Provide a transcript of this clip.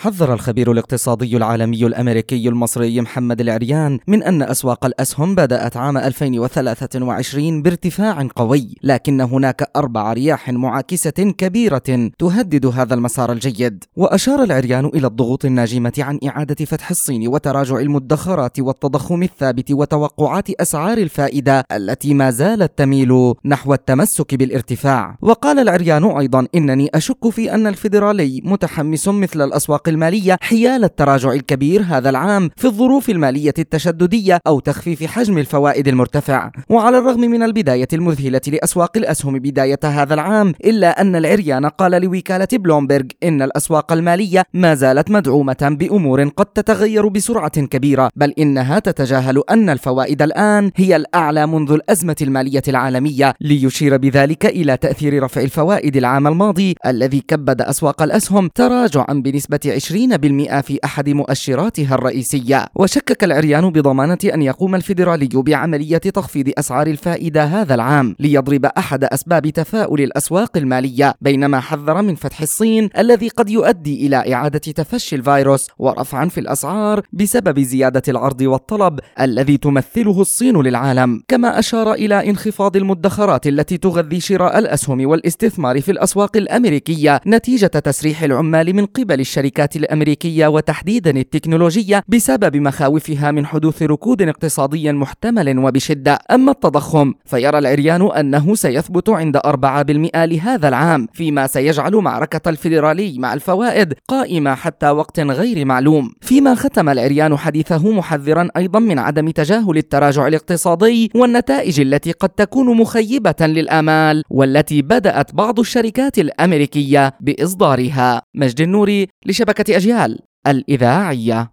حذر الخبير الاقتصادي العالمي الأمريكي المصري محمد العريان من أن أسواق الأسهم بدأت عام 2023 بارتفاع قوي، لكن هناك أربع رياح معاكسة كبيرة تهدد هذا المسار الجيد، وأشار العريان إلى الضغوط الناجمة عن إعادة فتح الصين وتراجع المدخرات والتضخم الثابت وتوقعات أسعار الفائدة التي ما زالت تميل نحو التمسك بالارتفاع، وقال العريان أيضا إنني أشك في أن الفيدرالي متحمس مثل الأسواق المالية حيال التراجع الكبير هذا العام في الظروف المالية التشددية أو تخفيف حجم الفوائد المرتفع. وعلى الرغم من البداية المذهلة لأسواق الأسهم بداية هذا العام إلا أن العريان قال لوكالة بلومبرغ إن الأسواق المالية ما زالت مدعومة بأمور قد تتغير بسرعة كبيرة بل إنها تتجاهل أن الفوائد الآن هي الأعلى منذ الأزمة المالية العالمية ليشير بذلك إلى تأثير رفع الفوائد العام الماضي الذي كبد أسواق الأسهم تراجعا بنسبة 20% في أحد مؤشراتها الرئيسية. وشكك العريان بضمانة أن يقوم الفيدرالي بعملية تخفيض أسعار الفائدة هذا العام ليضرب أحد أسباب تفاؤل الأسواق المالية بينما حذر من فتح الصين الذي قد يؤدي إلى إعادة تفشي الفيروس ورفعا في الأسعار بسبب زيادة العرض والطلب الذي تمثله الصين للعالم. كما أشار إلى انخفاض المدخرات التي تغذي شراء الأسهم والاستثمار في الأسواق الأمريكية نتيجة تسريح العمال من قبل الشركات الشركات الأمريكية وتحديدا التكنولوجية بسبب مخاوفها من حدوث ركود اقتصادي محتمل وبشدة، أما التضخم فيرى العريان أنه سيثبت عند 4% لهذا العام، فيما سيجعل معركة الفيدرالي مع الفوائد قائمة حتى وقت غير معلوم، فيما ختم العريان حديثه محذرا أيضا من عدم تجاهل التراجع الاقتصادي والنتائج التي قد تكون مخيبة للآمال والتي بدأت بعض الشركات الأمريكية بإصدارها. مجد النوري لشبكه أجيال الإذاعية.